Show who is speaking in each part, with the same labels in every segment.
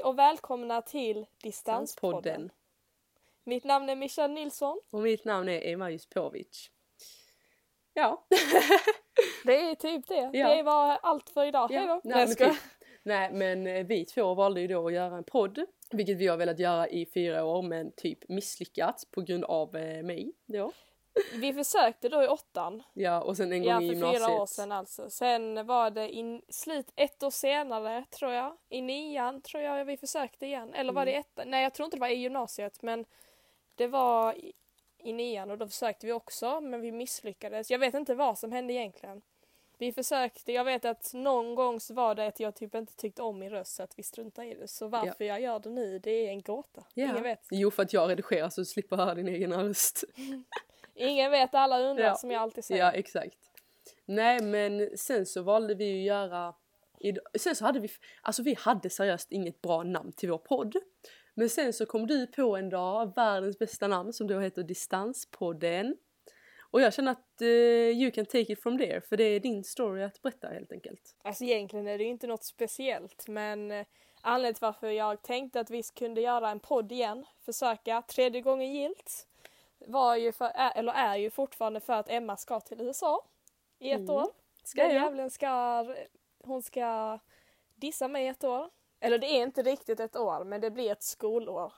Speaker 1: Hej och välkomna till Distanspodden.
Speaker 2: Podden.
Speaker 1: Mitt namn är Michelle Nilsson.
Speaker 2: Och mitt namn är Emma Juspovic. Ja.
Speaker 1: Det är typ det.
Speaker 2: Ja.
Speaker 1: Det var allt för idag. Hej då.
Speaker 2: Nej, men typ. Nej men eh, vi två valde ju då att göra en podd. Vilket vi har velat göra i fyra år men typ misslyckats på grund av eh, mig då.
Speaker 1: Vi försökte då i åttan.
Speaker 2: Ja och sen en gång
Speaker 1: Ja,
Speaker 2: i
Speaker 1: för
Speaker 2: gymnasiet.
Speaker 1: fyra år sedan alltså. Sen var det i slut ett år senare tror jag. I nian tror jag vi försökte igen. Eller var det i
Speaker 2: Mm.
Speaker 1: ettan? Nej jag tror inte det var i gymnasiet men det var i, i nian och då försökte vi också men vi misslyckades. Jag vet inte vad som hände egentligen. Vi försökte, jag vet att någon gång så var det att jag typ inte tyckte om min röst så att vi struntade i det. Så varför jag gör det nu det är en gåta.
Speaker 2: Ja.
Speaker 1: Ingen vet.
Speaker 2: Jo för att jag redigerar så du slipper höra din egen röst.
Speaker 1: Ingen vet, alla undrar
Speaker 2: Ja.
Speaker 1: som jag alltid säger.
Speaker 2: Ja exakt. Nej men sen så valde vi ju göra Sen så hade vi, alltså vi hade seriöst inget bra namn till vår podd. Men sen så kom du på en dag världens bästa namn som då heter Distanspodden. Och jag känner att eh, you can take it from there för det är din story att berätta helt enkelt.
Speaker 1: Alltså egentligen är det ju inte något speciellt men eh, anledningen till varför jag tänkte att vi kunde göra en podd igen, försöka, tredje gången gilt, var ju för, är, eller är ju fortfarande för att Emma ska till USA i ett
Speaker 2: Mm.
Speaker 1: år.
Speaker 2: Ska
Speaker 1: Den ska, hon ska dissa mig ett år. Eller det är inte riktigt ett år men det blir ett skolår.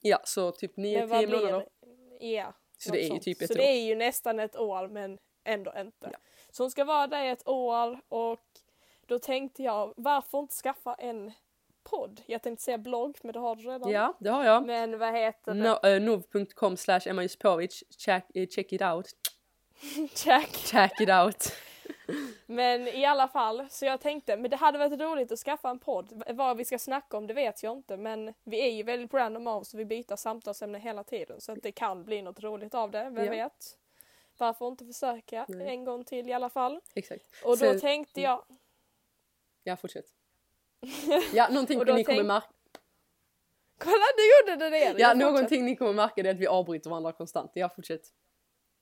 Speaker 2: Ja så typ
Speaker 1: Men
Speaker 2: 9-10
Speaker 1: vad blir
Speaker 2: månader.
Speaker 1: Ja.
Speaker 2: Så det är ju typ ett
Speaker 1: Så
Speaker 2: år.
Speaker 1: det är ju nästan ett år men ändå inte.
Speaker 2: Ja.
Speaker 1: Så hon ska vara där i ett år och då tänkte jag varför inte skaffa en podd? Jag tänkte säga blogg men det har du redan.
Speaker 2: Ja det har jag.
Speaker 1: Men vad heter det?
Speaker 2: No, uh, nov.com slash Emma Juspovic. Check, eh, check it out.
Speaker 1: Check.
Speaker 2: Check it out.
Speaker 1: Men i alla fall, så jag tänkte, men det hade varit roligt att skaffa en podd. Vad vi ska snacka om det vet jag inte men vi är ju väldigt random av så vi byter samtalsämne hela tiden så att det kan bli något roligt av det, vem
Speaker 2: Ja.
Speaker 1: vet? Varför inte försöka
Speaker 2: Nej.
Speaker 1: en gång till i alla fall?
Speaker 2: Exakt.
Speaker 1: Och då
Speaker 2: Sen-
Speaker 1: tänkte jag,
Speaker 2: Ja fortsätt. Ja någonting ni kommer märka.
Speaker 1: kolla du gjorde det redan!
Speaker 2: Ja någonting ni kommer märka är att vi avbryter varandra konstant. Ja fortsätt.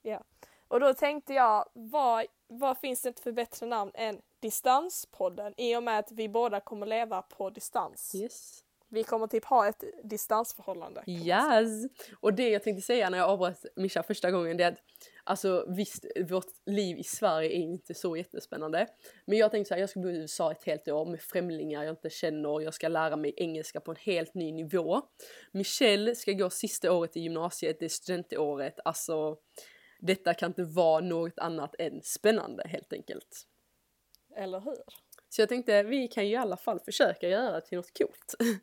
Speaker 1: Ja. Och då tänkte jag, vad, vad finns det för bättre namn än Distanspodden? I och med att vi båda kommer leva på distans.
Speaker 2: Yes.
Speaker 1: Vi kommer typ ha ett distansförhållande.
Speaker 2: Yes! Och det jag tänkte säga när jag avbröt Mischa första gången det är att Alltså visst, vårt liv i Sverige är inte så jättespännande. Men jag tänkte så här, jag ska bo i USA ett helt år med främlingar jag inte känner. Jag ska lära mig engelska på en helt ny nivå. Michelle ska gå sista året i gymnasiet, det är studentåret. Alltså, detta kan inte vara något annat än spännande helt enkelt.
Speaker 1: Eller hur?
Speaker 2: Så jag tänkte, vi kan ju i alla fall försöka göra det till något coolt.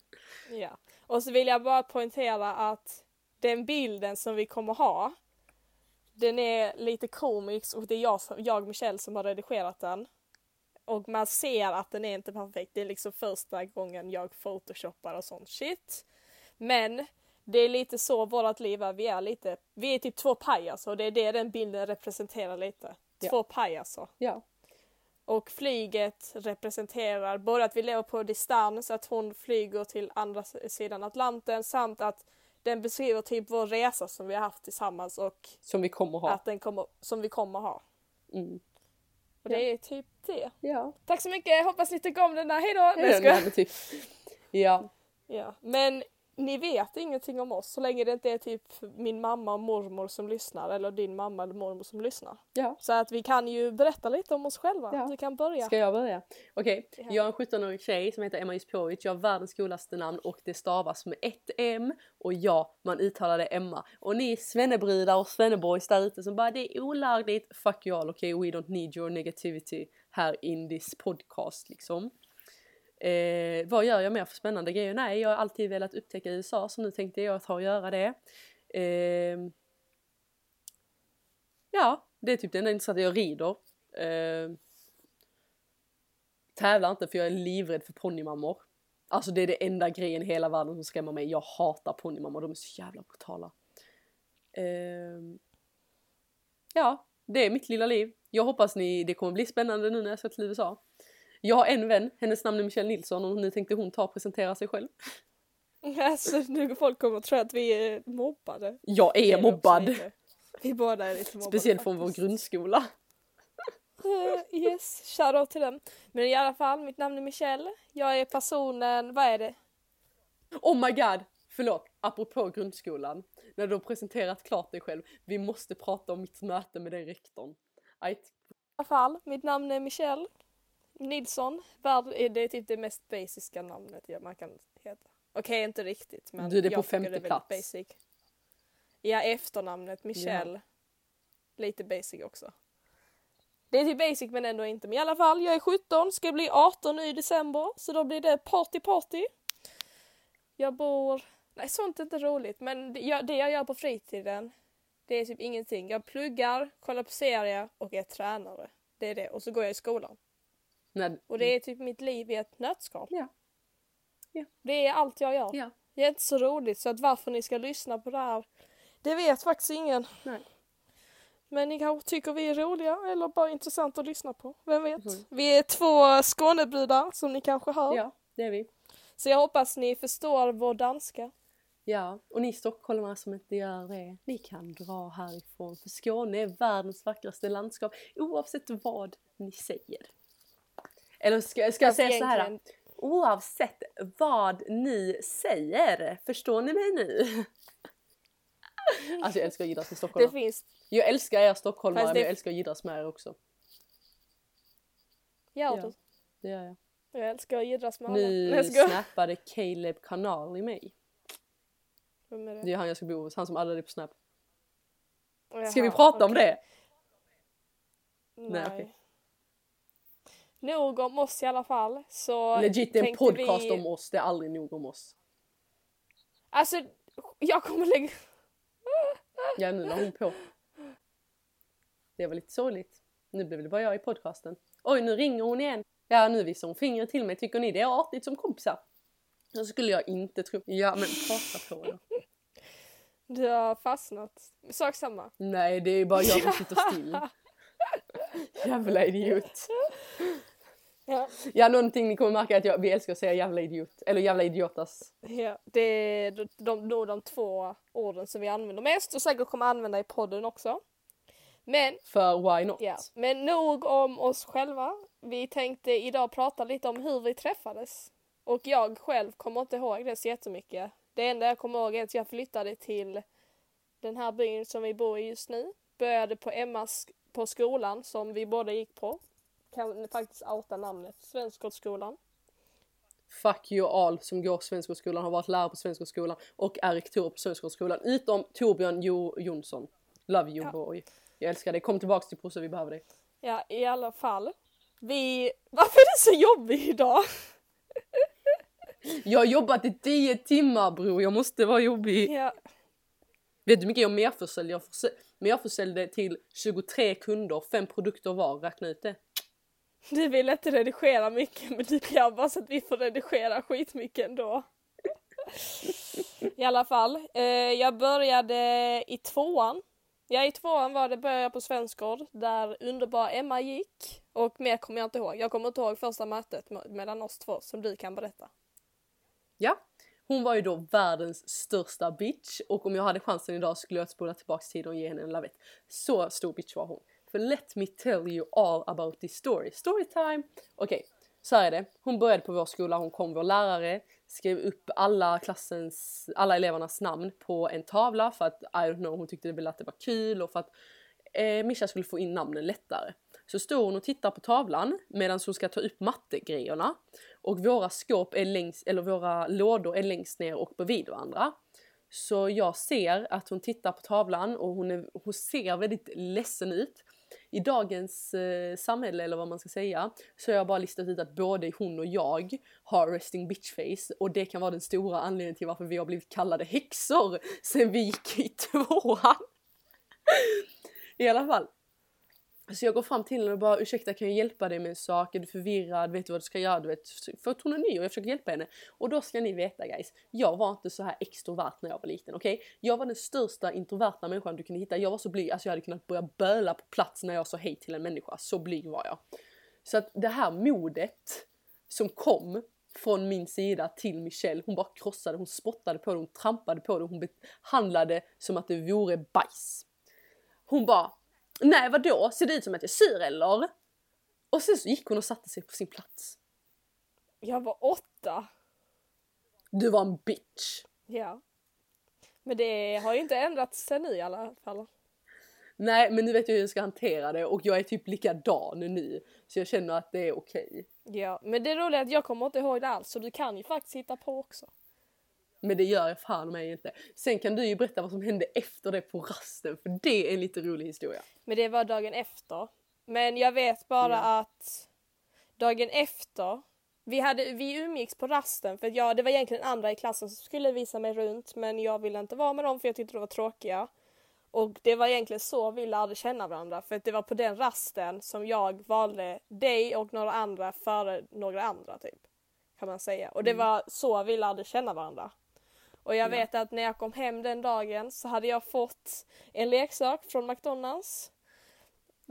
Speaker 1: Ja. Och så vill jag bara poängtera att den bilden som vi kommer ha den är lite komisk och det är jag, jag Michelle som har redigerat den. Och man ser att den är inte perfekt. Det är liksom första gången jag photoshoppar och sånt shit. Men det är lite så vårt liv är. Vi är lite, vi är typ två pajaser och det är det den bilden representerar lite.
Speaker 2: Ja.
Speaker 1: Två pajaser.
Speaker 2: ja.
Speaker 1: Och flyget representerar både att vi lever på distans, att hon flyger till andra sidan Atlanten samt att den beskriver typ vår resa som vi har haft tillsammans och
Speaker 2: Som vi kommer ha.
Speaker 1: att den kommer, som vi kommer ha.
Speaker 2: Mm.
Speaker 1: Och
Speaker 2: Ja.
Speaker 1: det är typ det.
Speaker 2: Ja.
Speaker 1: Tack så mycket, hoppas ni tycker om den där, hejdå! Jag
Speaker 2: Nej, typ. Ja.
Speaker 1: ja. Men ni vet ingenting om oss så länge det inte är typ min mamma och mormor som lyssnar eller din mamma eller mormor som lyssnar.
Speaker 2: Ja.
Speaker 1: Så att vi kan ju berätta lite om oss själva.
Speaker 2: Ja.
Speaker 1: Du kan börja.
Speaker 2: Ska jag börja? Okej,
Speaker 1: Ja.
Speaker 2: jag är en 17-årig tjej som heter Emma Juspovic. Jag har världens coolaste namn och det stavas med ett M och ja, man uttalar det Emma. Och ni svennebrudar och svenneboys där ute som bara det är olagligt. Fuck you all, okej? We don't need your negativity här in this podcast liksom. Eh, vad gör jag mer för spännande grejer? Nej, jag har alltid velat upptäcka USA så nu tänkte jag ta och göra det. Eh, ja, det är typ det enda intressanta. Jag rider. Eh, tävlar inte för jag är livrädd för ponnymammor. Alltså det är det enda grejen i hela världen som skrämmer mig. Jag hatar ponnymammor, de är så jävla brutala. Eh, ja, det är mitt lilla liv. Jag hoppas ni, det kommer bli spännande nu när jag ska till USA. Jag har en vän, hennes namn är Michelle Nilsson och nu tänkte hon ta och presentera sig själv.
Speaker 1: Alltså nu folk kommer att tro att vi är mobbade.
Speaker 2: Jag är
Speaker 1: också
Speaker 2: mobbad!
Speaker 1: Vi båda är lite mobbade
Speaker 2: Speciellt från vår
Speaker 1: faktiskt.
Speaker 2: grundskola.
Speaker 1: Eh, yes, shoutout till den. Men i alla fall, mitt namn är Michelle. Jag är personen, vad är det?
Speaker 2: Oh my god! Förlåt, apropå grundskolan. När du har presenterat klart dig själv. Vi måste prata om mitt möte med den rektorn.
Speaker 1: I alla fall, mitt namn är Michelle Nilsson. Värld är det typ det mest basiska namnet ja, man kan heta. Okej, inte riktigt men
Speaker 2: Du, det är på femte
Speaker 1: det
Speaker 2: plats.
Speaker 1: basic. Ja, efternamnet Michelle. Lite basic också. Det är typ basic men ändå inte. Men i alla fall, jag är 17, ska bli 18 nu i december. Så då blir det party party. Jag bor... Nej, sånt är inte roligt. Men det jag, det jag gör på fritiden, det är typ ingenting. Jag pluggar, kollar på serier och är tränare. Det är det. Och så går jag i skolan.
Speaker 2: När,
Speaker 1: Och det är typ mitt liv i ett nötskal.
Speaker 2: Ja. Ja.
Speaker 1: Det är allt jag gör.
Speaker 2: Ja.
Speaker 1: Det är inte så roligt så att varför ni ska lyssna på det här, det vet faktiskt ingen.
Speaker 2: Nej.
Speaker 1: Men ni kanske tycker vi är roliga eller bara intressant att lyssna på. Vem vet?
Speaker 2: Mhm.
Speaker 1: Vi är två Skånebrudar som ni kanske hör.
Speaker 2: Ja, det är vi.
Speaker 1: Så jag hoppas ni förstår vår danska.
Speaker 2: Ja, och ni stockholmare som inte gör det, ni kan dra härifrån. För Skåne är världens vackraste landskap oavsett vad ni säger. Eller ska, ska jag
Speaker 1: Fast
Speaker 2: säga så här?
Speaker 1: egentligen-
Speaker 2: Oavsett vad ni säger. Förstår ni mig nu? Alltså jag älskar att jiddras med
Speaker 1: Det
Speaker 2: stockholmare.
Speaker 1: finns,
Speaker 2: Jag älskar er stockholmare
Speaker 1: Fast
Speaker 2: men
Speaker 1: det-
Speaker 2: jag älskar att jiddras med er också.
Speaker 1: ja,
Speaker 2: Ja. Det gör jag.
Speaker 1: jag älskar att jiddras med alla.
Speaker 2: Nu snappade Caleb kanal i mig.
Speaker 1: Vem är det?
Speaker 2: Det är han jag ska bo hos, han som aldrig är på snap.
Speaker 1: Jaha,
Speaker 2: Ska vi prata om
Speaker 1: okej.
Speaker 2: det?
Speaker 1: Nej.
Speaker 2: Nej, okej.
Speaker 1: Nog om oss i alla fall. Så
Speaker 2: Legit det en podcast
Speaker 1: vi...
Speaker 2: om oss, det är aldrig nog om oss.
Speaker 1: Alltså, jag kommer lägga...
Speaker 2: Ja nu la hon på. Det var lite sorgligt. Nu blev det bara jag i podcasten. Oj nu ringer hon igen. Ja nu visar hon fingret till mig. Tycker ni det är artigt som kompisar? Så skulle jag inte tro. Ja men prata på då.
Speaker 1: Du har fastnat. Sak samma.
Speaker 2: Nej det är bara jag som sitter still. Jävla idiot.
Speaker 1: Ja.
Speaker 2: Ja någonting ni kommer märka är att jag, vi älskar att säga jävla idiot. Eller jävla idiotas.
Speaker 1: ja. Det är de, de, nog de två orden som vi använder mest och säkert kommer använda i podden också. Men,
Speaker 2: För why not?
Speaker 1: ja. Men nog om oss själva. Vi tänkte idag prata lite om hur vi träffades. Och jag själv kommer inte ihåg det så jättemycket. Det enda jag kommer ihåg är att jag flyttade till den här byn som vi bor i just nu. Började på Emmas på skolan som vi båda gick på. Kan faktiskt outa namnet. Svenskgårdsskolan.
Speaker 2: Fuck you all som går Svenskgårdsskolan, har varit lärare på Svenskgårdsskolan och är rektor på Svenskgårdsskolan. Utom Torbjörn jo Jonsson. Love you
Speaker 1: Ja.
Speaker 2: boy. Jag älskar dig. Kom tillbaks till Prosse, vi behöver dig.
Speaker 1: Ja, i alla fall. Vi... Varför är det så jobbigt idag?
Speaker 2: Jag har jobbat i 10 timmar bror, jag måste vara jobbig.
Speaker 1: Ja,
Speaker 2: Vet du hur mycket jag merförsäljer? Jag merförsäljer till 23 kunder, fem produkter var. Räkna ut det.
Speaker 1: du vill inte redigera mycket men du kan bara så att vi får redigera skitmycket ändå. I alla fall, eh, jag började i tvåan. Ja, i tvåan var det började jag på Svenskgård där underbara Emma gick. Och mer kommer jag inte ihåg. Jag kommer inte ihåg första mötet mellan oss två som du kan berätta.
Speaker 2: Ja, hon var ju då världens största bitch och om jag hade chansen idag skulle jag spola tillbaks tiden och ge henne en lavett. Så stor bitch var hon. För let me tell you all about this story. Storytime! Okej, så här är det. Hon började på vår skola, hon kom vår lärare, skrev upp alla klassens, alla elevernas namn på en tavla för att, I don't know, hon tyckte väl att det var kul och för att eh, Mischa skulle få in namnen lättare. Så står hon och tittar på tavlan medan hon ska ta upp mattegrejerna. Och våra skåp är längst, eller våra lådor är längst ner och bredvid varandra. Så jag ser att hon tittar på tavlan och hon, är, hon ser väldigt ledsen ut. I dagens eh, samhälle, eller vad man ska säga, så har jag bara listat ut att både hon och jag har resting bitch face och det kan vara den stora anledningen till varför vi har blivit kallade häxor sen vi gick i tvåan. I alla fall. Så jag går fram till henne och bara ursäkta kan jag hjälpa dig med en sak? Är du förvirrad? Vet du vad du ska göra? Du vet, för att hon är ny och jag försöker hjälpa henne. Och då ska ni veta guys, jag var inte så här extrovert när jag var liten, okej? Jag var den största introverta människan du kunde hitta. Jag var så blyg, alltså jag hade kunnat börja böla på plats när jag sa hej till en människa. Så blyg var jag. Så att det här modet som kom från min sida till Michelle, hon bara krossade, hon spottade på det, hon trampade på det, hon behandlade som att det vore bajs. Hon bara Nej vadå, ser det ut som att jag är sur eller? Och sen så gick hon och satte sig på sin plats.
Speaker 1: Jag var åtta.
Speaker 2: Du var en bitch.
Speaker 1: Ja. Men det har ju inte ändrats sen nu i alla fall.
Speaker 2: Nej men nu vet jag hur jag ska hantera det och jag är typ likadan nu. Så jag känner att det är okej.
Speaker 1: Ja, men det roliga är att jag kommer inte ihåg det alls så du kan ju faktiskt hitta på också.
Speaker 2: Men det gör jag fan mig inte. Sen kan du ju berätta vad som hände efter det på rasten för det är en lite rolig historia.
Speaker 1: Men det var dagen efter. Men jag vet bara
Speaker 2: Ja.
Speaker 1: att dagen efter, vi, hade, vi umgicks på rasten för jag, det var egentligen andra i klassen som skulle visa mig runt men jag ville inte vara med dem för jag tyckte de var tråkiga. Och det var egentligen så vi lärde känna varandra för att det var på den rasten som jag valde dig och några andra före några andra typ. Kan man säga. Och det
Speaker 2: Mm.
Speaker 1: var så vi lärde känna varandra. Och jag
Speaker 2: Ja.
Speaker 1: vet att när jag kom hem den dagen så hade jag fått en leksak från McDonalds.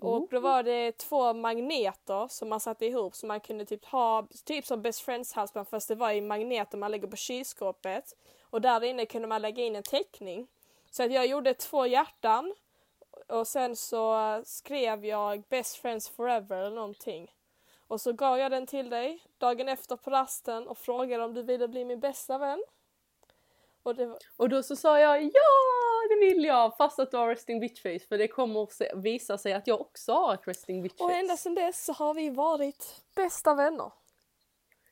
Speaker 1: Och då var det två magneter som man satte ihop så man kunde typ ha, typ som best friends halsband fast det var i magneter man lägger på kylskåpet. Och där inne kunde man lägga in en teckning. Så att jag gjorde två hjärtan och sen så skrev jag best friends forever eller någonting. Och så gav jag den till dig dagen efter på rasten och frågade om du ville bli min bästa vän. Och var,
Speaker 2: Och då så sa jag ja det vill jag fast att du har resting bitch face för det kommer se- visa sig att jag också har ett resting bitch face.
Speaker 1: och ända sedan dess så har vi varit bästa vänner.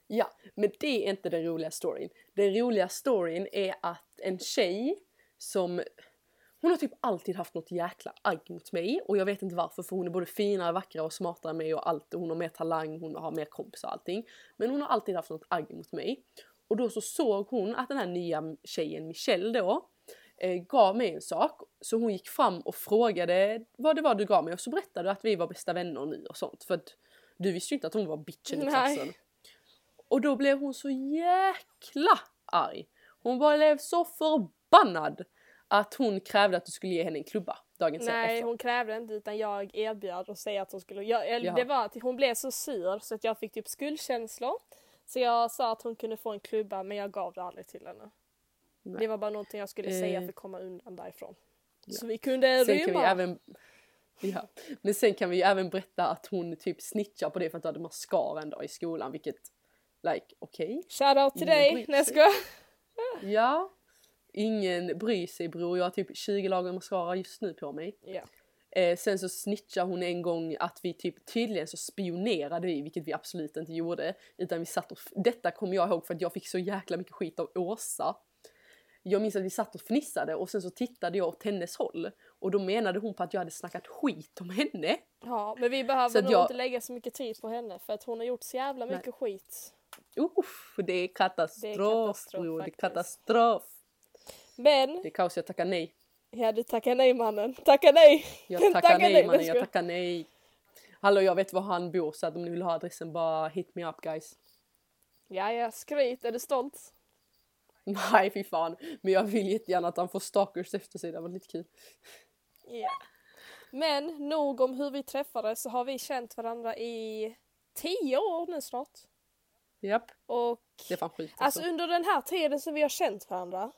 Speaker 2: Ja, men det är inte den roliga storyn. Den roliga storyn är att en tjej som hon har typ alltid haft något jäkla agg mot mig och jag vet inte varför för hon är både finare, vackrare och smartare än mig och allt och hon har mer talang, hon har mer kompisar och allting. Men hon har alltid haft något agg mot mig. Och då så såg hon att den här nya tjejen Michelle då eh, gav mig en sak så hon gick fram och frågade vad det var du gav mig och så berättade du att vi var bästa vänner nu och sånt för att du visste ju inte att hon var bitchen i klassen. Och då blev hon så jäkla arg. Hon bara blev så förbannad att hon krävde att du skulle ge henne en klubba dagen
Speaker 1: Nej,
Speaker 2: efter.
Speaker 1: hon krävde inte utan jag erbjöd och säga att hon skulle... Jag, eller
Speaker 2: Jaha.
Speaker 1: det var att hon blev så sur så att jag fick typ skuldkänslor. Så jag sa att hon kunde få en klubba men jag gav det aldrig till henne.
Speaker 2: Nej.
Speaker 1: Det var bara någonting jag skulle
Speaker 2: Eh.
Speaker 1: säga för att komma undan därifrån.
Speaker 2: Ja.
Speaker 1: Så vi kunde
Speaker 2: Sen kan
Speaker 1: rymma.
Speaker 2: vi även Ja. Men sen kan vi ju även berätta att hon typ snitchar på det för att du hade mascara en dag i skolan vilket Like, okej.
Speaker 1: Shoutout till dig! Nej jag.
Speaker 2: Ja. Ingen bryr sig bror, jag har typ 20 lager mascara just nu på mig.
Speaker 1: Ja.
Speaker 2: Eh, sen så snitchade hon en gång att vi typ tydligen så spionerade vi, vilket vi absolut inte gjorde. Utan vi satt och, detta kommer jag ihåg för att jag fick så jäkla mycket skit av Åsa. Jag minns att vi satt och fnissade och sen så tittade jag åt hennes håll. Och då menade hon på att jag hade snackat skit om henne.
Speaker 1: ja, men vi behöver nog
Speaker 2: jag-
Speaker 1: inte lägga så mycket tid på henne för att hon har gjort så jävla
Speaker 2: Nej.
Speaker 1: mycket skit.
Speaker 2: Uff, det är katastrof,
Speaker 1: katastrof
Speaker 2: bror. Det är katastrof.
Speaker 1: Men,
Speaker 2: Det är kaos, jag tackar nej.
Speaker 1: Ja du tackar nej mannen. Tackar nej!
Speaker 2: Jag tackar
Speaker 1: Tackar
Speaker 2: nej
Speaker 1: nej,
Speaker 2: mannen, jag tackar nej. Hallå jag vet var han bor så att om ni vill ha adressen bara hit me up guys.
Speaker 1: Ja, ja, skryt. Är du stolt?
Speaker 2: Nej fy fan. Men jag vill jättegärna att han får stalkers efter sig, det var lite kul.
Speaker 1: Ja. Men nog om hur vi träffades så har vi känt varandra i tio år nu snart.
Speaker 2: Japp,
Speaker 1: Och
Speaker 2: det är fan skit
Speaker 1: alltså
Speaker 2: alltså.
Speaker 1: under den här tiden som vi har känt varandra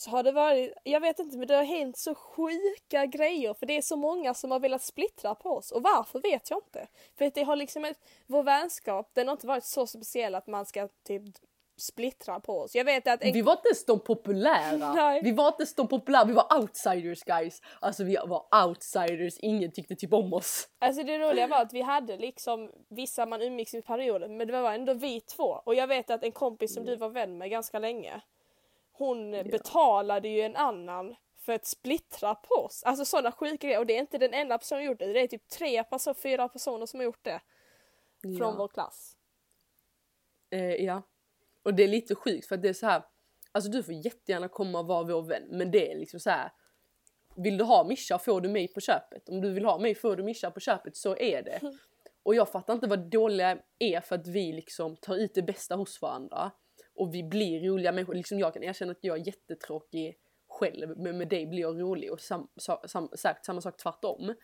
Speaker 1: så har det varit, jag vet inte men det har hänt så sjuka grejer för det är så många som har velat splittra på oss och varför vet jag inte. För att det har liksom ett, vår vänskap den har inte varit så speciell att man ska typ splittra på oss. Jag vet att en
Speaker 2: Vi var inte ens de populära.
Speaker 1: Nej.
Speaker 2: Vi var inte ens de populära, vi var outsiders guys. Alltså vi var outsiders, ingen tyckte typ om oss.
Speaker 1: Alltså det roliga var att vi hade liksom vissa man umgicks i perioden men det var ändå vi två. Och jag vet att en kompis som du var vän med ganska länge hon betalade ju en annan för att splittra på oss. Alltså sådana sjuka grejer. Och det är inte den enda personen som gjort det. Det är typ tre personer, fyra personer som har gjort det. Från
Speaker 2: Ja.
Speaker 1: vår klass.
Speaker 2: Eh, ja. Och det är lite sjukt för att det är så här. Alltså du får jättegärna komma och vara vår vän men det är liksom så här. Vill du ha Mischa får du mig på köpet. Om du vill ha mig får du Mischa på köpet, så är det. Och jag fattar inte vad dåliga är för att vi liksom tar ut det bästa hos varandra. Och vi blir roliga människor. Liksom jag kan erkänna att jag är jättetråkig själv men med dig blir jag rolig och sam, sa, sam, sagt samma sak tvärtom.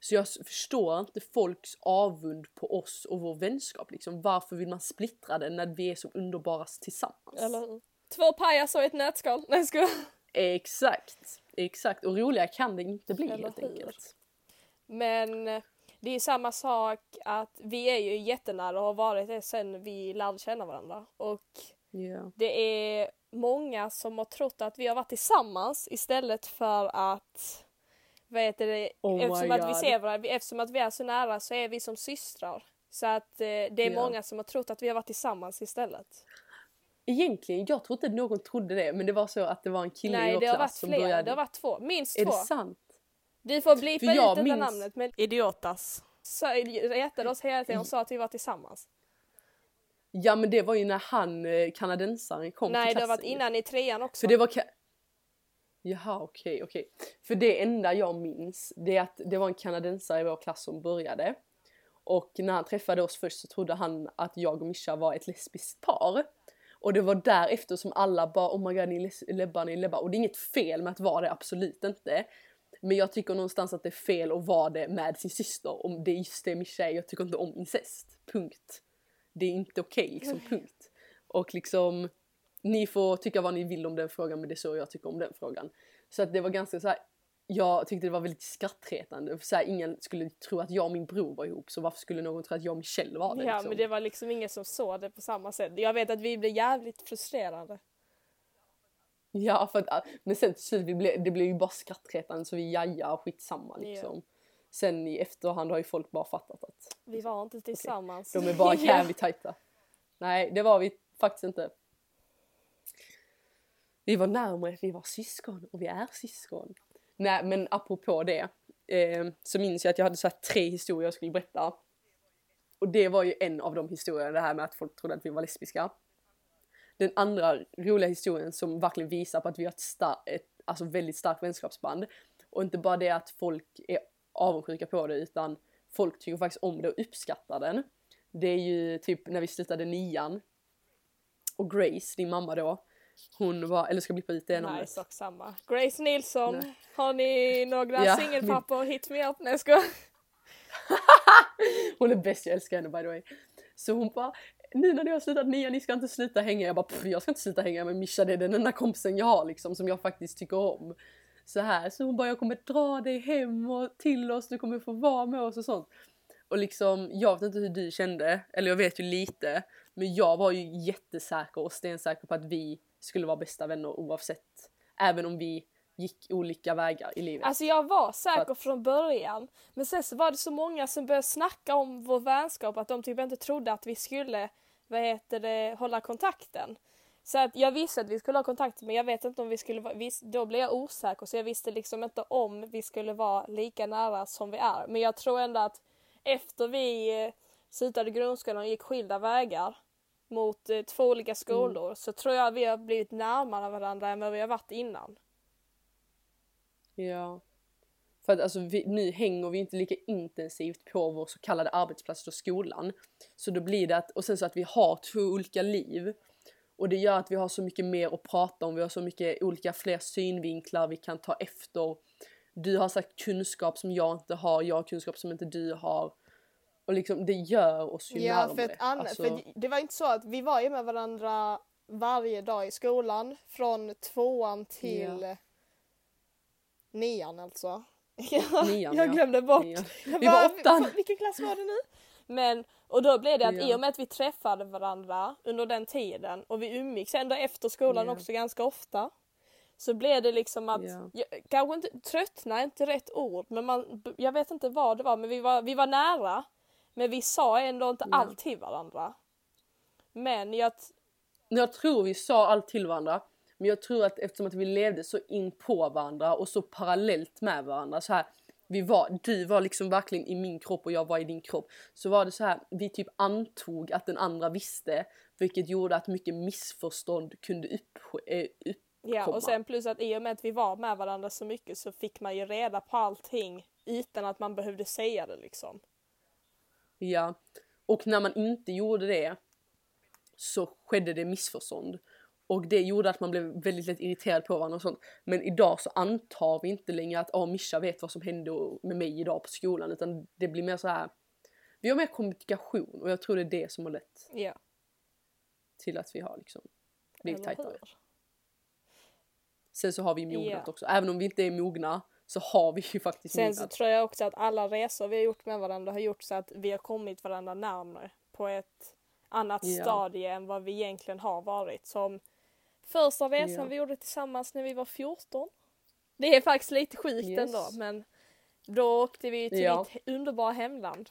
Speaker 2: Så jag förstår inte folks avund på oss och vår vänskap. Liksom. Varför vill man splittra den när vi är så underbara tillsammans?
Speaker 1: Eller? Två pajaser i ett nötskal. Nej jag.
Speaker 2: Exakt, exakt. Och roligare kan det inte bli
Speaker 1: Eller
Speaker 2: helt
Speaker 1: hur?
Speaker 2: enkelt.
Speaker 1: Men eh, det är samma sak att vi är ju jättenära och har varit det sen vi lärde känna varandra. Och
Speaker 2: Ja.
Speaker 1: Det är många som har trott att vi har varit tillsammans istället för att vad heter det,
Speaker 2: Oh
Speaker 1: eftersom att vi ser varandra, eftersom att vi är så nära så är vi som systrar. Så att eh, det är
Speaker 2: Ja.
Speaker 1: många som har trott att vi har varit tillsammans istället.
Speaker 2: Egentligen, jag tror inte någon trodde det men det var så att det var en kille
Speaker 1: Nej
Speaker 2: vår
Speaker 1: det har varit
Speaker 2: som
Speaker 1: flera,
Speaker 2: började...
Speaker 1: det har varit två, minst
Speaker 2: Är
Speaker 1: två.
Speaker 2: det sant?
Speaker 1: Du får blipa ut det där
Speaker 2: minns-
Speaker 1: namnet men idiotas. Så retade oss hela tiden och sa att vi var tillsammans.
Speaker 2: Ja men det var ju när han, eh, kanadensaren, kom
Speaker 1: Nej
Speaker 2: till
Speaker 1: det har
Speaker 2: klassen.
Speaker 1: varit innan i trean också.
Speaker 2: För det var... Jaha okej okej. För det enda jag minns det är att det var en kanadensare i vår klass som började. Och när han träffade oss först så trodde han att jag och Mischa var ett lesbiskt par. Och det var därefter som alla bara oh my god ni är lebbar, ni är lebbar. Och det är inget fel med att vara det, absolut inte. Men jag tycker någonstans att det är fel att vara det med sin syster. Om det är just det Mischa är, jag tycker inte om incest. Punkt. Det är inte okej liksom, punkt. Och liksom, ni får tycka vad ni vill om den frågan men det är så jag tycker om den frågan. Så att det var ganska så här. jag tyckte det var väldigt skrattretande. Så här, ingen skulle tro att jag och min bror var ihop så varför skulle någon tro att jag och Michelle var det?
Speaker 1: Ja
Speaker 2: liksom?
Speaker 1: men det var liksom ingen som såg det på samma sätt. Jag vet att vi blev jävligt frustrerade.
Speaker 2: Ja, för att, men sen till slut, vi blev, det blev ju bara skrattretande så vi jaja och skitsamma liksom. Sen i efterhand har ju folk bara fattat att
Speaker 1: Vi var inte tillsammans.
Speaker 2: de är bara
Speaker 1: Ja.
Speaker 2: jävligt tajta. Nej, det var vi faktiskt inte. Vi var närmare, vi var syskon och vi är syskon. Nej, men apropå det eh, så minns jag att jag hade så här tre historier jag skulle berätta. Och det var ju en av de historierna, det här med att folk trodde att vi var lesbiska. Den andra roliga historien som verkligen visar på att vi har ett, star- ett alltså väldigt starkt vänskapsband. Och inte bara det att folk är avundsjuka på det utan folk tycker faktiskt om det och uppskattar den. Det är ju typ när vi slutade nian. Och Grace, din mamma då, hon var, eller ska blippa ut det namnet?
Speaker 1: Sak samma. Grace Nilsson,
Speaker 2: Nej.
Speaker 1: har ni några
Speaker 2: Ja,
Speaker 1: singelpappor? Hit me up. Nej jag.
Speaker 2: Hon är bäst, jag älskar henne by the way. Så hon bara, när ni har slutat nian, ni ska inte sluta hänga. Jag bara, "Pff, jag ska inte sluta hänga med Mischa, det är den enda kompisen jag har liksom som jag faktiskt tycker om. Så här, så hon bara, jag kommer dra dig hem och till oss, du kommer få vara med oss och sånt. Och liksom, jag vet inte hur du kände, eller jag vet ju lite, men jag var ju jättesäker och stensäker på att vi skulle vara bästa vänner oavsett. Även om vi gick olika vägar i livet.
Speaker 1: Alltså jag var säker
Speaker 2: att-
Speaker 1: från början. Men sen så var det så många som började snacka om vår vänskap att de typ inte trodde att vi skulle, vad heter det, hålla kontakten. Så att jag visste att vi skulle ha kontakt men jag vet inte om vi skulle vara, då blev jag osäker så jag visste liksom inte om vi skulle vara lika nära som vi är. Men jag tror ändå att efter vi eh, slutade grundskolan och gick skilda vägar mot eh, två olika skolor så tror jag vi har blivit närmare varandra än vad vi har varit innan.
Speaker 2: Ja. För att alltså, vi, nu hänger vi inte lika intensivt på vår så kallade arbetsplats och skolan. Så då blir det att, och sen så att vi har två olika liv. Och det gör att vi har så mycket mer att prata om, vi har så mycket olika fler synvinklar vi kan ta efter. Du har sagt kunskap som jag inte har, jag har kunskap som inte du har. Och liksom det gör oss ju
Speaker 1: Ja,
Speaker 2: närmare.
Speaker 1: för, annat,
Speaker 2: Alltså,
Speaker 1: för det var inte så att vi var ju med varandra varje dag i skolan från tvåan till nian alltså.
Speaker 2: Nian,
Speaker 1: jag
Speaker 2: ja.
Speaker 1: glömde bort.
Speaker 2: Nian.
Speaker 1: Jag
Speaker 2: Vi var åttan.
Speaker 1: "Vil- Vilken klass var det nu? Men, och då blev det att
Speaker 2: Ja.
Speaker 1: i och med att vi träffade varandra under den tiden och vi umgicks ändå efter skolan
Speaker 2: Ja.
Speaker 1: också ganska ofta. Så blev det liksom att,
Speaker 2: Ja.
Speaker 1: jag, kanske inte, tröttna är inte rätt ord men man, jag vet inte vad det var men vi var, vi var nära. Men vi sa ändå inte allt till varandra. Men jag,
Speaker 2: Jag tror vi sa allt till varandra. Men jag tror att eftersom att vi levde så in på varandra och så parallellt med varandra så här. Vi var, du var liksom verkligen i min kropp och jag var i din kropp. Så var det så här, vi typ antog att den andra visste. Vilket gjorde att mycket missförstånd kunde upp, eh,
Speaker 1: ja,
Speaker 2: uppkomma.
Speaker 1: och sen plus att i och med att vi var med varandra så mycket så fick man ju reda på allting utan att man behövde säga det liksom.
Speaker 2: Ja. Och när man inte gjorde det så skedde det missförstånd. Och det gjorde att man blev väldigt lätt irriterad på varandra och sånt. Men idag så antar vi inte längre att oh, Mischa vet vad som hände med mig idag på skolan. Utan det blir mer så här. Vi har mer kommunikation och jag tror det är det som har lett
Speaker 1: Ja,
Speaker 2: till att vi har liksom blivit tajtare. Sen så har vi mognat
Speaker 1: Ja.
Speaker 2: också. Även om vi inte är mogna så har vi ju faktiskt
Speaker 1: Sen så
Speaker 2: mognat.
Speaker 1: tror jag också att alla resor vi har gjort med varandra har gjort så att vi har kommit varandra närmare på ett annat
Speaker 2: Ja.
Speaker 1: stadie än vad vi egentligen har varit. Som första resan
Speaker 2: Ja.
Speaker 1: vi gjorde tillsammans när vi var 14. Det är faktiskt lite sjukt
Speaker 2: Yes.
Speaker 1: ändå men då åkte vi till
Speaker 2: Ja.
Speaker 1: ditt underbara hemland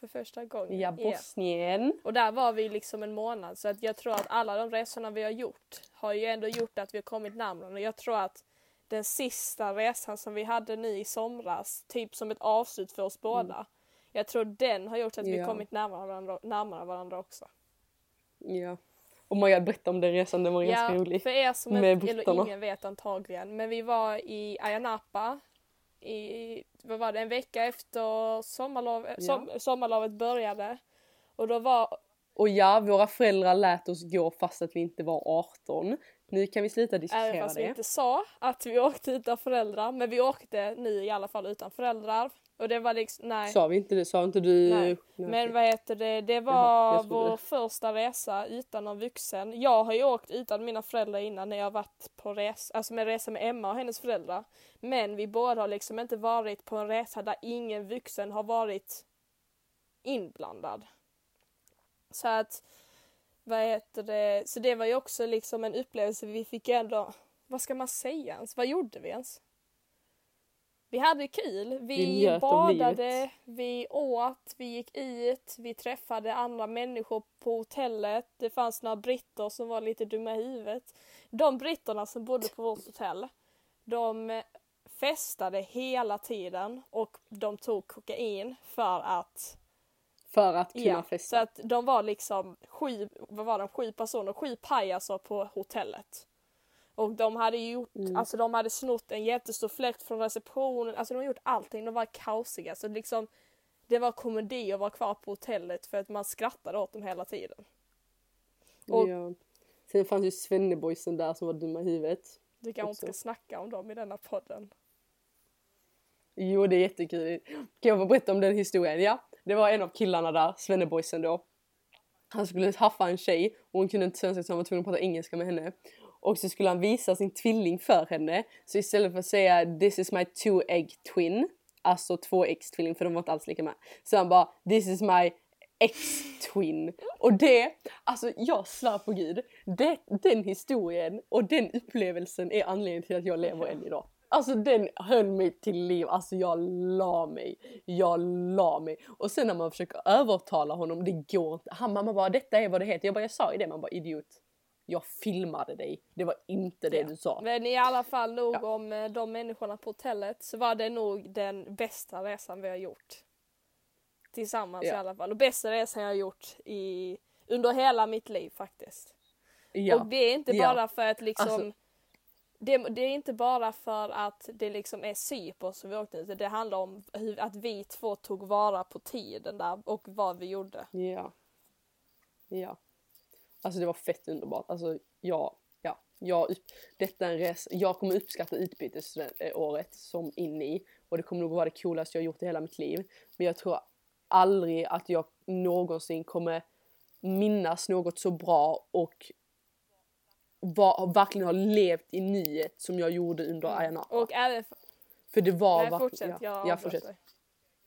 Speaker 1: för första gången.
Speaker 2: Ja. Bosnien.
Speaker 1: Och där var vi liksom en månad så att jag tror att alla de resorna vi har gjort har ju ändå gjort att vi har kommit närmare. Och jag tror att den sista resan som vi hade nu i somras, typ som ett avslut för oss båda. Jag tror den har gjort att vi
Speaker 2: Mm.
Speaker 1: Kommit närmare varandra, närmare varandra också.
Speaker 2: Ja. Oh my god, berätta om den resan, den var ganska rolig.
Speaker 1: för er som
Speaker 2: Med
Speaker 1: inte, eller ingen vet antagligen, men vi var i Ayia Napa i, vad var det, en vecka efter sommarlov, som, sommarlovet började. Och då var
Speaker 2: Och ja, våra föräldrar lät oss gå fast att vi inte var 18. Nu kan vi sluta
Speaker 1: Även
Speaker 2: diskutera
Speaker 1: fast vi
Speaker 2: det.
Speaker 1: inte sa att vi åkte utan föräldrar. Men vi åkte nu i alla fall utan föräldrar. Och det var liksom, nej.
Speaker 2: Sa vi inte det? Sa inte du?
Speaker 1: nej.
Speaker 2: Nej,
Speaker 1: Men vad heter det, det
Speaker 2: Jaha,
Speaker 1: var
Speaker 2: trodde
Speaker 1: vår
Speaker 2: det.
Speaker 1: första resa utan någon vuxen. Jag har ju åkt utan mina föräldrar innan när jag varit på resa, alltså med resa med Emma och hennes föräldrar. Men vi båda har liksom inte varit på en resa där ingen vuxen har varit inblandad. Så att, vad heter det, så det var ju också liksom en upplevelse vi fick ändå, vad ska man säga ens, vad gjorde vi ens? Vi hade kul, vi,
Speaker 2: Vi
Speaker 1: badade, vi åt, vi gick ut, vi träffade andra människor på hotellet. Det fanns några britter som var lite dumma i huvudet. De britterna som bodde på vårt hotell, de festade hela tiden och de tog kokain för att
Speaker 2: För att kunna
Speaker 1: Ja, så
Speaker 2: festa.
Speaker 1: att de var liksom sju, vad var de, sju personer, sju pajaser på hotellet. Och de hade gjort,
Speaker 2: Mm.
Speaker 1: alltså de hade snott en jättestor fläkt från receptionen, alltså de har gjort allting, de var kaosiga. Så liksom, det var komedi att vara kvar på hotellet för att man skrattade åt dem hela tiden. och-
Speaker 2: Ja. Sen fanns ju svenneboysen där som var dumma i huvudet.
Speaker 1: Du kanske inte ska snacka om dem i denna podden.
Speaker 2: Jo, det är jättekul. Kan jag få berätta om den historien? Ja, det var en av killarna där, svenneboysen då. Han skulle haffa en tjej och hon kunde inte svenska så han var tvungen att prata engelska med henne. Och så skulle han visa sin tvilling för henne. Så istället för att säga this is my two egg twin, alltså två tvilling för de var inte alls lika med. Så han bara this is my ex-twin. Och det, alltså jag svär på gud, det, den historien och den upplevelsen är anledningen till att jag lever än idag. Alltså den höll mig till liv, alltså jag la mig. Jag la mig. Och sen när man försöker övertala honom, det går inte. Han mamma bara detta är vad det heter. Jag bara jag sa ju det, man bara idiot. Jag filmade dig, det var inte det
Speaker 1: Ja.
Speaker 2: du sa.
Speaker 1: Men i alla fall nog
Speaker 2: Ja.
Speaker 1: om eh, de människorna på hotellet så var det nog den bästa resan vi har gjort. Tillsammans
Speaker 2: Ja.
Speaker 1: i alla fall. Och bästa resan jag har gjort i, under hela mitt liv faktiskt. Och det är inte bara för att liksom
Speaker 2: Alltså-
Speaker 1: det, det är inte bara för att det liksom är Cypern som vi åkte ut. Det handlar om hur, att vi två tog vara på tiden där och vad vi gjorde.
Speaker 2: Ja. Ja. Alltså det var fett underbart. Alltså ja, ja. Jag, detta är en resa. Jag kommer uppskatta utbytesåret som in i och det kommer nog vara det coolaste jag gjort i hela mitt liv. Men jag tror aldrig att jag någonsin kommer minnas något så bra och var, verkligen ha levt i nyet som jag gjorde under Ayia Napa.
Speaker 1: Och även...
Speaker 2: För det var
Speaker 1: Nej, fortsätt.
Speaker 2: ja,
Speaker 1: Jag
Speaker 2: fortsätt.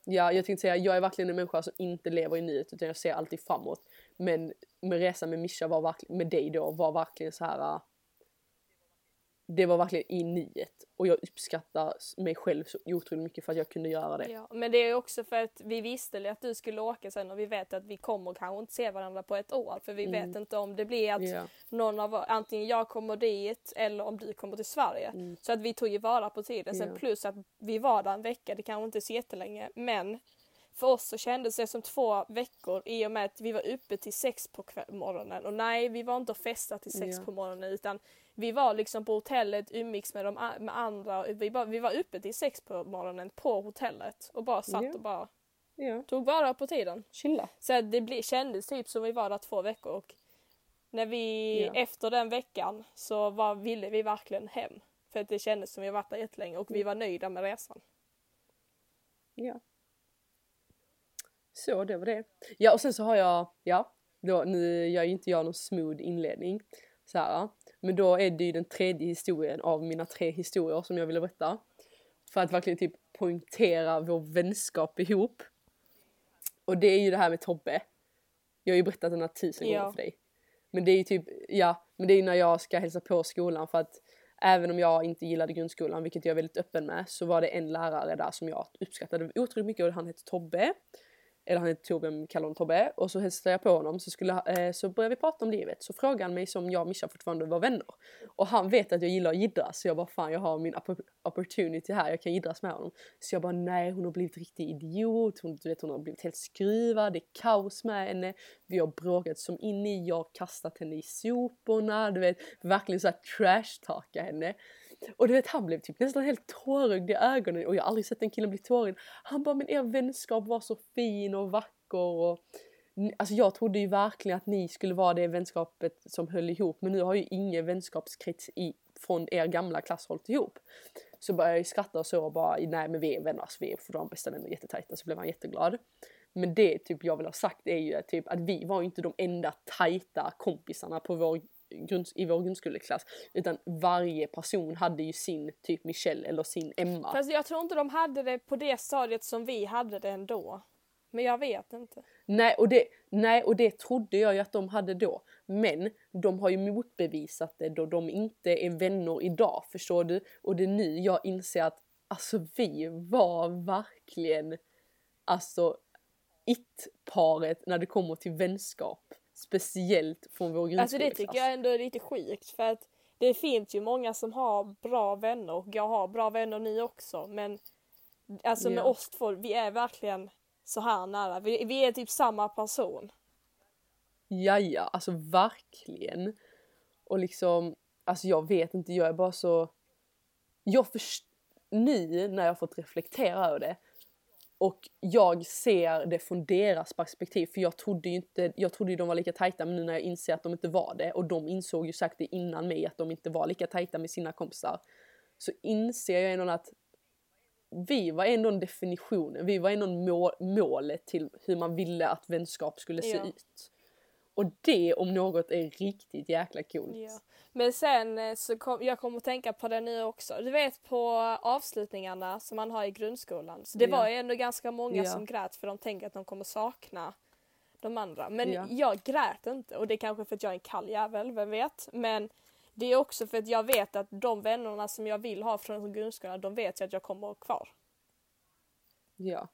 Speaker 2: Ja, jag tänkte säga, jag är verkligen en människa som inte lever i nuet utan jag ser alltid framåt. Men med resan med Mischa var verkligen, med dig då, var verkligen så här. Det var verkligen i nuet och jag uppskattar mig själv så otroligt mycket för att jag kunde göra det.
Speaker 1: Ja, men det är också för att vi visste att du skulle åka sen och vi vet att vi kommer kanske inte se varandra på ett år för vi vet inte om det blir att
Speaker 2: Mm. Ja.
Speaker 1: någon av antingen jag kommer dit eller om du kommer till Sverige. Så att vi tog ju vara på tiden. Sen
Speaker 2: Mm. Ja.
Speaker 1: plus att vi var där en vecka, det kanske inte är så jättelänge men för oss så kändes det som två veckor i och med att vi var uppe till sex på morgonen och nej vi var inte och festade till sex
Speaker 2: Ja.
Speaker 1: på morgonen utan vi var liksom på hotellet umgicks med, de, med andra. Vi, bara, vi var uppe till sex på morgonen på hotellet och bara satt
Speaker 2: Ja.
Speaker 1: och bara
Speaker 2: Ja,
Speaker 1: tog vara på tiden.
Speaker 2: chilla.
Speaker 1: Så det ble, kändes typ som vi var där två veckor och när vi
Speaker 2: Ja.
Speaker 1: efter den veckan så var, ville vi verkligen hem. För att det kändes som vi varit där jättelänge och vi
Speaker 2: Mm.
Speaker 1: var nöjda med resan.
Speaker 2: Ja. Så det var det. Ja och sen så har jag, ja, då, nu gör ju inte jag någon smooth inledning. Så här, men då är det ju den tredje historien av mina tre historier som jag ville berätta. För att verkligen typ poängtera vår vänskap ihop. Och det är ju det här med Tobbe. Jag har ju berättat den här tusen
Speaker 1: Ja.
Speaker 2: gånger för dig. Men det är ju typ, ja, men det är ju när jag ska hälsa på skolan för att även om jag inte gillade grundskolan, vilket jag är väldigt öppen med, så var det en lärare där som jag uppskattade otroligt mycket och han hette Tobbe. Eller han heter Torbjörn, kallar honom Tobbe. Och så hälsade jag på honom så, skulle, eh, så började vi prata om livet. Så frågade han mig som jag och Mischa fortfarande var vänner. Och han vet att jag gillar att jiddras så jag bara fan jag har min opportunity här, jag kan jiddras med honom. Så jag bara nej hon har blivit riktig idiot, hon, du vet, hon har blivit helt skruvad, det är kaos med henne. Vi har bråkat som in i, jag har kastat henne i soporna, du vet verkligen såhär trash-talka henne. Och du vet han blev typ nästan helt tårögd i ögonen och jag har aldrig sett en kille bli tårögd. Han bara men er vänskap var så fin och vacker och Alltså jag trodde ju verkligen att ni skulle vara det vänskapet som höll ihop men nu har ju ingen vänskapskrets i, från er gamla klass hållit ihop. Så började jag ju skratta och så och bara nej men vi är vänner, alltså, vi är de bästa vänner jättetajta så blev han jätteglad. Men det typ jag vill ha sagt är ju typ att vi var ju inte de enda tajta kompisarna på vår grund, i vår grundskoleklass utan varje person hade ju sin typ Michelle eller sin Emma.
Speaker 1: Fast jag tror inte de hade det på det stadiet som vi hade det ändå. Men jag vet inte.
Speaker 2: Nej och, det, nej, och det trodde jag ju att de hade då. Men de har ju motbevisat det då de inte är vänner idag, förstår du? Och det är nu jag inser att alltså vi var verkligen alltså it-paret när det kommer till vänskap. Speciellt från vår grundskoleklass.
Speaker 1: Alltså det tycker jag ändå är lite sjukt för att det finns ju många som har bra vänner och jag har bra vänner ni också men alltså med
Speaker 2: Ja.
Speaker 1: oss två, vi är verkligen så här nära. Vi, vi är typ samma person.
Speaker 2: Jaja, alltså verkligen. Och liksom, alltså jag vet inte, jag är bara så... Jag först... Nu när jag fått reflektera över det och jag ser det från deras perspektiv för jag trodde ju inte, jag trodde ju de var lika tajta men nu när jag inser att de inte var det och de insåg ju sagt det innan mig att de inte var lika tajta med sina kompisar så inser jag ändå att vi var ändå en definition, vi var ändå målet till hur man ville att vänskap skulle se
Speaker 1: Ja.
Speaker 2: ut. Och det om något är riktigt jäkla coolt.
Speaker 1: Ja. Men sen eh, så kom jag kommer att tänka på det nu också. Du vet på avslutningarna som man har i grundskolan. Så det
Speaker 2: Ja.
Speaker 1: var ju ändå ganska många
Speaker 2: Ja.
Speaker 1: som grät för de tänker att de kommer sakna de andra. Men
Speaker 2: Ja.
Speaker 1: jag grät inte och det är kanske för att jag är en kall jävel, vem vet. Men det är också för att jag vet att de vännerna som jag vill ha från grundskolan, de vet jag att jag kommer ha kvar.
Speaker 2: Ja.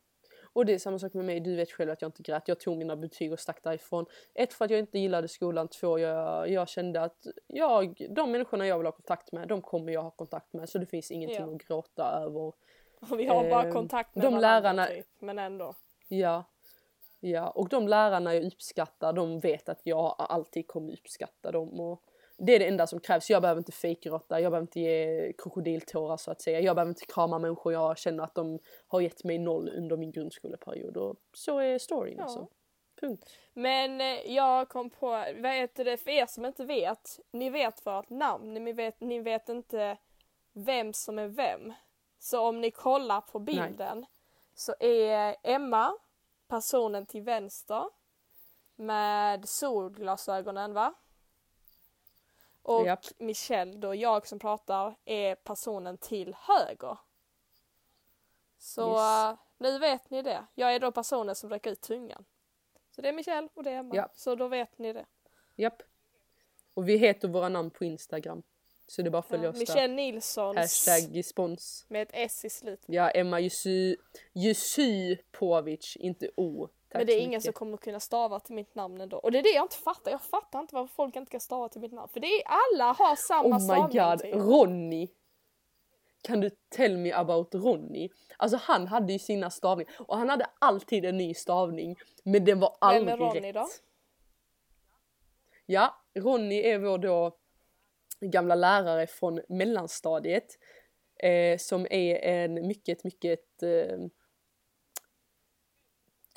Speaker 2: Och det är samma sak med mig, du vet själv att jag inte grät. Jag tog mina betyg och stack därifrån. Ett för att jag inte gillade skolan, två jag, jag kände att jag, de människorna jag vill ha kontakt med, de kommer jag ha kontakt med. Så det finns ingenting
Speaker 1: Ja.
Speaker 2: att gråta över.
Speaker 1: Och vi har bara
Speaker 2: Ehm,
Speaker 1: kontakt med
Speaker 2: de
Speaker 1: varandra
Speaker 2: lärarna-
Speaker 1: typ, men ändå.
Speaker 2: Ja. Ja, och de lärarna jag uppskattar, de vet att jag alltid kommer uppskatta dem. Och det är det enda som krävs. Jag behöver inte fejkgråta, jag behöver inte ge krokodiltårar så att säga. Jag behöver inte krama människor jag känner att de har gett mig noll under min grundskoleperiod. Och så är storyn
Speaker 1: Ja.
Speaker 2: alltså. Punkt.
Speaker 1: Men eh, jag kom på, vad heter det, för er som inte vet, ni vet vårt namn, ni vet, ni vet inte vem som är vem. Så om ni kollar på bilden så är Emma personen till vänster med solglasögonen va? Och
Speaker 2: Japp.
Speaker 1: Michelle, då jag som pratar, är personen till höger. Så
Speaker 2: Yes.
Speaker 1: eh, nu vet ni det. Jag är då personen som räcker ut tungan. Så det är Michelle och det är Emma.
Speaker 2: Ja.
Speaker 1: Så då vet ni det.
Speaker 2: Japp. Och vi heter våra namn på Instagram. Så det är bara att följa
Speaker 1: Ja,
Speaker 2: oss
Speaker 1: Michelle
Speaker 2: där.
Speaker 1: Nilssons
Speaker 2: Hashtag spons.
Speaker 1: med ett S i slutet.
Speaker 2: Ja, Emma Jusy, Jusypovic, inte O.
Speaker 1: Men det är ingen
Speaker 2: mycket.
Speaker 1: som kommer kunna stava till mitt namn ändå. Och det är det jag inte fattar. Jag fattar inte varför folk inte kan stava till mitt namn. För det är alla har samma
Speaker 2: Oh my
Speaker 1: stavning
Speaker 2: god,
Speaker 1: till.
Speaker 2: Ronny! Kan du tell me about Ronny? Alltså han hade ju sina stavningar och han hade alltid en ny stavning men den var
Speaker 1: Vem
Speaker 2: aldrig
Speaker 1: är Ronny
Speaker 2: rätt.
Speaker 1: då?
Speaker 2: Ja, Ronny är vår då gamla lärare från mellanstadiet eh, som är en mycket, mycket eh,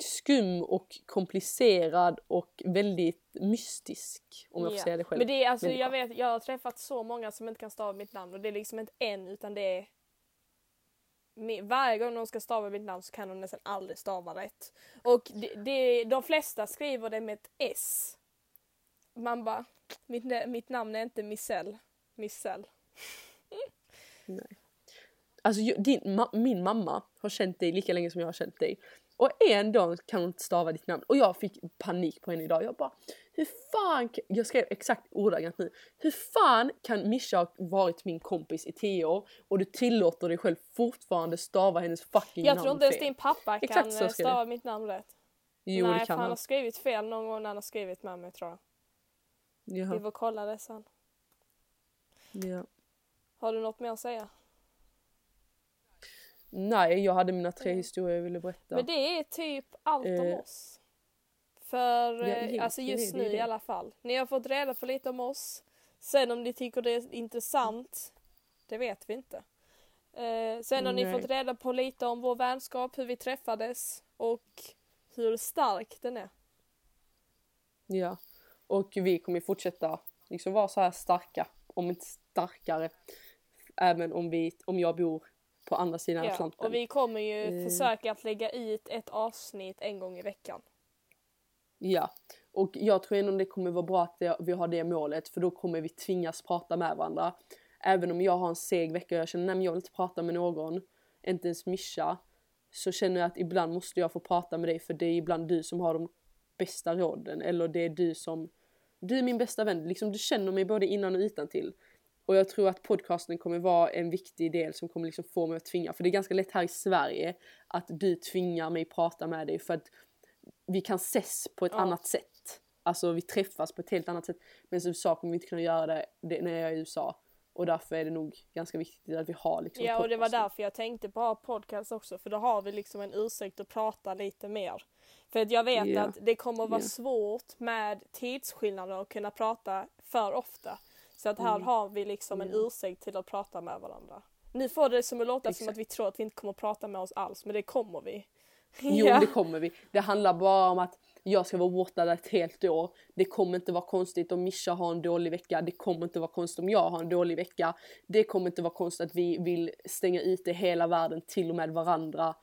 Speaker 2: skum och komplicerad och väldigt mystisk om jag får
Speaker 1: Ja.
Speaker 2: säga det själv.
Speaker 1: Men det är alltså, jag vet, jag har träffat så många som inte kan stava mitt namn och det är liksom inte en utan det är varje gång de ska stava mitt namn så kan de nästan aldrig stava rätt. Och det, det, de flesta skriver det med ett S. Man bara, mitt, mitt namn är inte Missel. Missel.
Speaker 2: Alltså ju- din, ma, min mamma har känt dig lika länge som jag har känt dig. Och ändå kan hon inte stava ditt namn. Och jag fick panik på henne idag. Jag bara, hur fan, kan... jag skrev exakt ordagrant nu. Hur fan kan Mischa ha varit min kompis i tio år och du tillåter dig själv fortfarande stava hennes fucking
Speaker 1: Jag
Speaker 2: namn
Speaker 1: tror inte ens din pappa
Speaker 2: Exakt
Speaker 1: kan eh,
Speaker 2: jag.
Speaker 1: stava mitt namn rätt.
Speaker 2: Jo
Speaker 1: Nej,
Speaker 2: det kan
Speaker 1: han
Speaker 2: han.
Speaker 1: har skrivit fel någon gång när han har skrivit med mig tror jag. Vi
Speaker 2: Jaha.
Speaker 1: får kolla det sen.
Speaker 2: Ja.
Speaker 1: Har du något mer att säga?
Speaker 2: Nej, jag hade mina tre
Speaker 1: Mm.
Speaker 2: historier jag ville berätta.
Speaker 1: Men det är typ allt om
Speaker 2: Eh,
Speaker 1: oss. För
Speaker 2: ja,
Speaker 1: eh, alltså just
Speaker 2: det
Speaker 1: nu i alla fall. Ni har fått reda på lite om oss. Sen om ni tycker det är intressant, det vet vi inte. Eh, sen har ni
Speaker 2: Nej.
Speaker 1: fått reda på lite om vår vänskap, hur vi träffades och hur stark den är.
Speaker 2: Ja. Och vi kommer fortsätta liksom vara så här starka, om inte starkare. Även om, vi, om jag bor på andra sidan
Speaker 1: Ja,
Speaker 2: Atlanten.
Speaker 1: och vi kommer ju
Speaker 2: Eh.
Speaker 1: försöka att lägga ut ett avsnitt en gång i veckan.
Speaker 2: Ja. Och jag tror ändå det kommer vara bra att det, vi har det målet för då kommer vi tvingas prata med varandra. Även om jag har en seg vecka och jag känner att jag vill inte prata med någon, inte ens Mischa. Så känner jag att ibland måste jag få prata med dig för det är ibland du som har de bästa råden. Eller det är du som, du är min bästa vän. Liksom, du känner mig både innan och utan till. Och jag tror att podcasten kommer vara en viktig del som kommer liksom få mig att tvinga. För det är ganska lätt här i Sverige att du tvingar mig prata med dig för att vi kan ses på ett
Speaker 1: Ja.
Speaker 2: annat sätt. Alltså vi träffas på ett helt annat sätt. Men i USA kommer vi inte kunna göra det, det när jag är i USA. Och därför är det nog ganska viktigt att vi har liksom
Speaker 1: Ja och det var därför jag tänkte på att ha podcast också för då har vi liksom en ursäkt att prata lite mer. För att jag vet
Speaker 2: Ja.
Speaker 1: att det kommer vara
Speaker 2: Ja.
Speaker 1: svårt med tidsskillnader att kunna prata för ofta. Så att här
Speaker 2: Mm.
Speaker 1: har vi liksom en ursäkt till att prata med varandra. Nu får det som att låta som
Speaker 2: Exakt.
Speaker 1: att vi tror att vi inte kommer att prata med oss alls men det kommer vi.
Speaker 2: Jo
Speaker 1: Ja.
Speaker 2: det kommer vi. Det handlar bara om att jag ska vara borta ett helt år. Det kommer inte vara konstigt om Mischa har en dålig vecka. Det kommer inte vara konstigt om jag har en dålig vecka. Det kommer inte vara konstigt att vi vill stänga ute hela världen, till och med varandra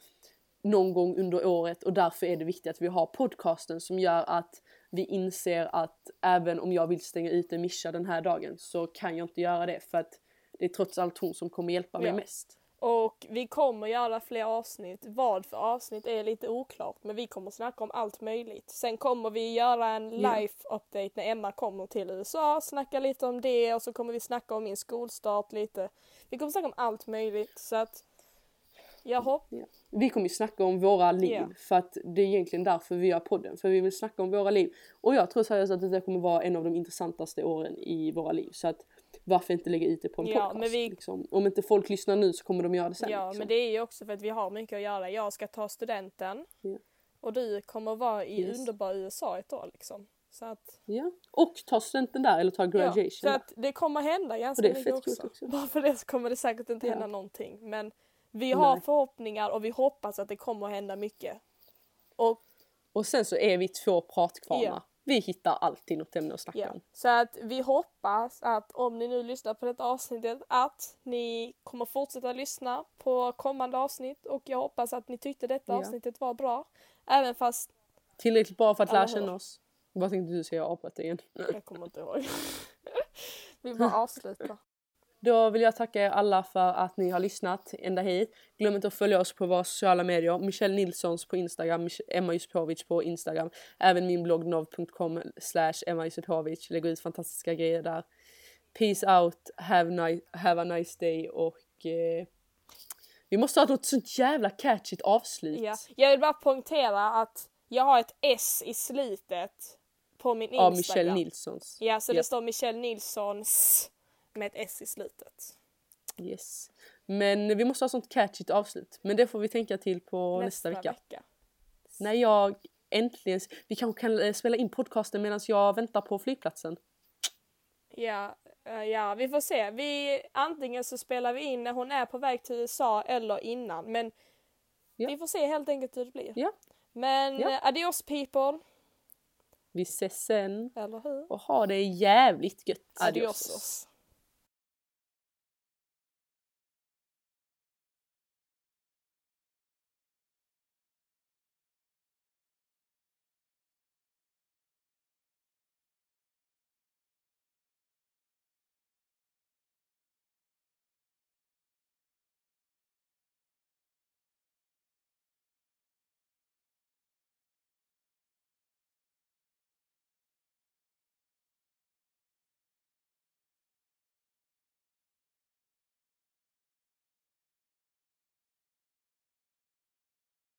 Speaker 2: någon gång under året och därför är det viktigt att vi har podcasten som gör att vi inser att även om jag vill stänga ute Mischa den här dagen så kan jag inte göra det för att det är trots allt hon som kommer hjälpa mig
Speaker 1: Ja.
Speaker 2: mest.
Speaker 1: Och vi kommer göra fler avsnitt. Vad för avsnitt är lite oklart men vi kommer snacka om allt möjligt. Sen kommer vi göra en life update när Emma kommer till USA, snacka lite om det och så kommer vi snacka om min skolstart lite. Vi kommer snacka om allt möjligt så att hoppas
Speaker 2: Vi kommer ju snacka om våra liv
Speaker 1: Ja.
Speaker 2: för att det är egentligen därför vi gör podden. För vi vill snacka om våra liv. Och jag tror seriöst att det kommer vara en av de intressantaste åren i våra liv. Så att varför inte lägga ut det på en
Speaker 1: Ja,
Speaker 2: podcast?
Speaker 1: men vi-
Speaker 2: liksom. Om inte folk lyssnar nu så kommer de göra det sen.
Speaker 1: Ja
Speaker 2: liksom.
Speaker 1: men det är ju också för att vi har mycket att göra. Jag ska ta studenten
Speaker 2: Ja.
Speaker 1: och du kommer vara i
Speaker 2: Yes.
Speaker 1: underbara USA ett år liksom. Så att,
Speaker 2: ja. Och ta studenten där eller ta
Speaker 1: ja,
Speaker 2: graduation
Speaker 1: så
Speaker 2: där.
Speaker 1: att det kommer hända ganska mycket också.
Speaker 2: också.
Speaker 1: Bara för det så kommer det säkert inte
Speaker 2: Ja.
Speaker 1: hända någonting. Men vi har
Speaker 2: Nej.
Speaker 1: förhoppningar och vi hoppas att det kommer att hända mycket. Och
Speaker 2: Och sen så är vi två pratkvarnar.
Speaker 1: Ja.
Speaker 2: Vi hittar alltid något ämne att snacka
Speaker 1: ja,
Speaker 2: om.
Speaker 1: så att vi hoppas att om ni nu lyssnar på detta avsnittet att ni kommer fortsätta lyssna på kommande avsnitt och jag hoppas att ni tyckte detta
Speaker 2: Ja.
Speaker 1: avsnittet var bra. Även fast
Speaker 2: Tillräckligt bra för att lära känna oss. Vad tänkte du säga? Jag avbröt igen.
Speaker 1: jag kommer inte ihåg. vi bara avslutar.
Speaker 2: Då vill jag tacka er alla för att ni har lyssnat ända hit. Glöm inte att följa oss på våra sociala medier. Michelle Nilssons på Instagram, Emma Juskovic på Instagram. Även min blogg nov.com slash Emma Juskovic. Lägger ut fantastiska grejer där. Peace out, have, ni- have a nice day och eh, vi måste ha något sånt jävla catchigt avslut.
Speaker 1: Ja. Jag vill bara poängtera att jag har ett S i slutet på min Instagram.
Speaker 2: Av Michelle Nilssons.
Speaker 1: Ja, så det
Speaker 2: Japp.
Speaker 1: står Michelle Nilssons med ett S i slutet.
Speaker 2: Yes. Men vi måste ha sånt catchigt avslut. Men det får vi tänka till på nästa, vecka. När jag äntligen... Vi kanske kan eh, spela in podcasten medan jag väntar på flygplatsen.
Speaker 1: Ja, eh, ja, vi får se. Vi, antingen så spelar vi in när hon är på väg till USA eller innan. Men
Speaker 2: Ja.
Speaker 1: vi får se helt enkelt hur det blir.
Speaker 2: Ja.
Speaker 1: Men
Speaker 2: Ja.
Speaker 1: eh, adios people,
Speaker 2: Vi ses sen
Speaker 1: eller hur?
Speaker 2: och ha det jävligt gött.
Speaker 1: Adiosos.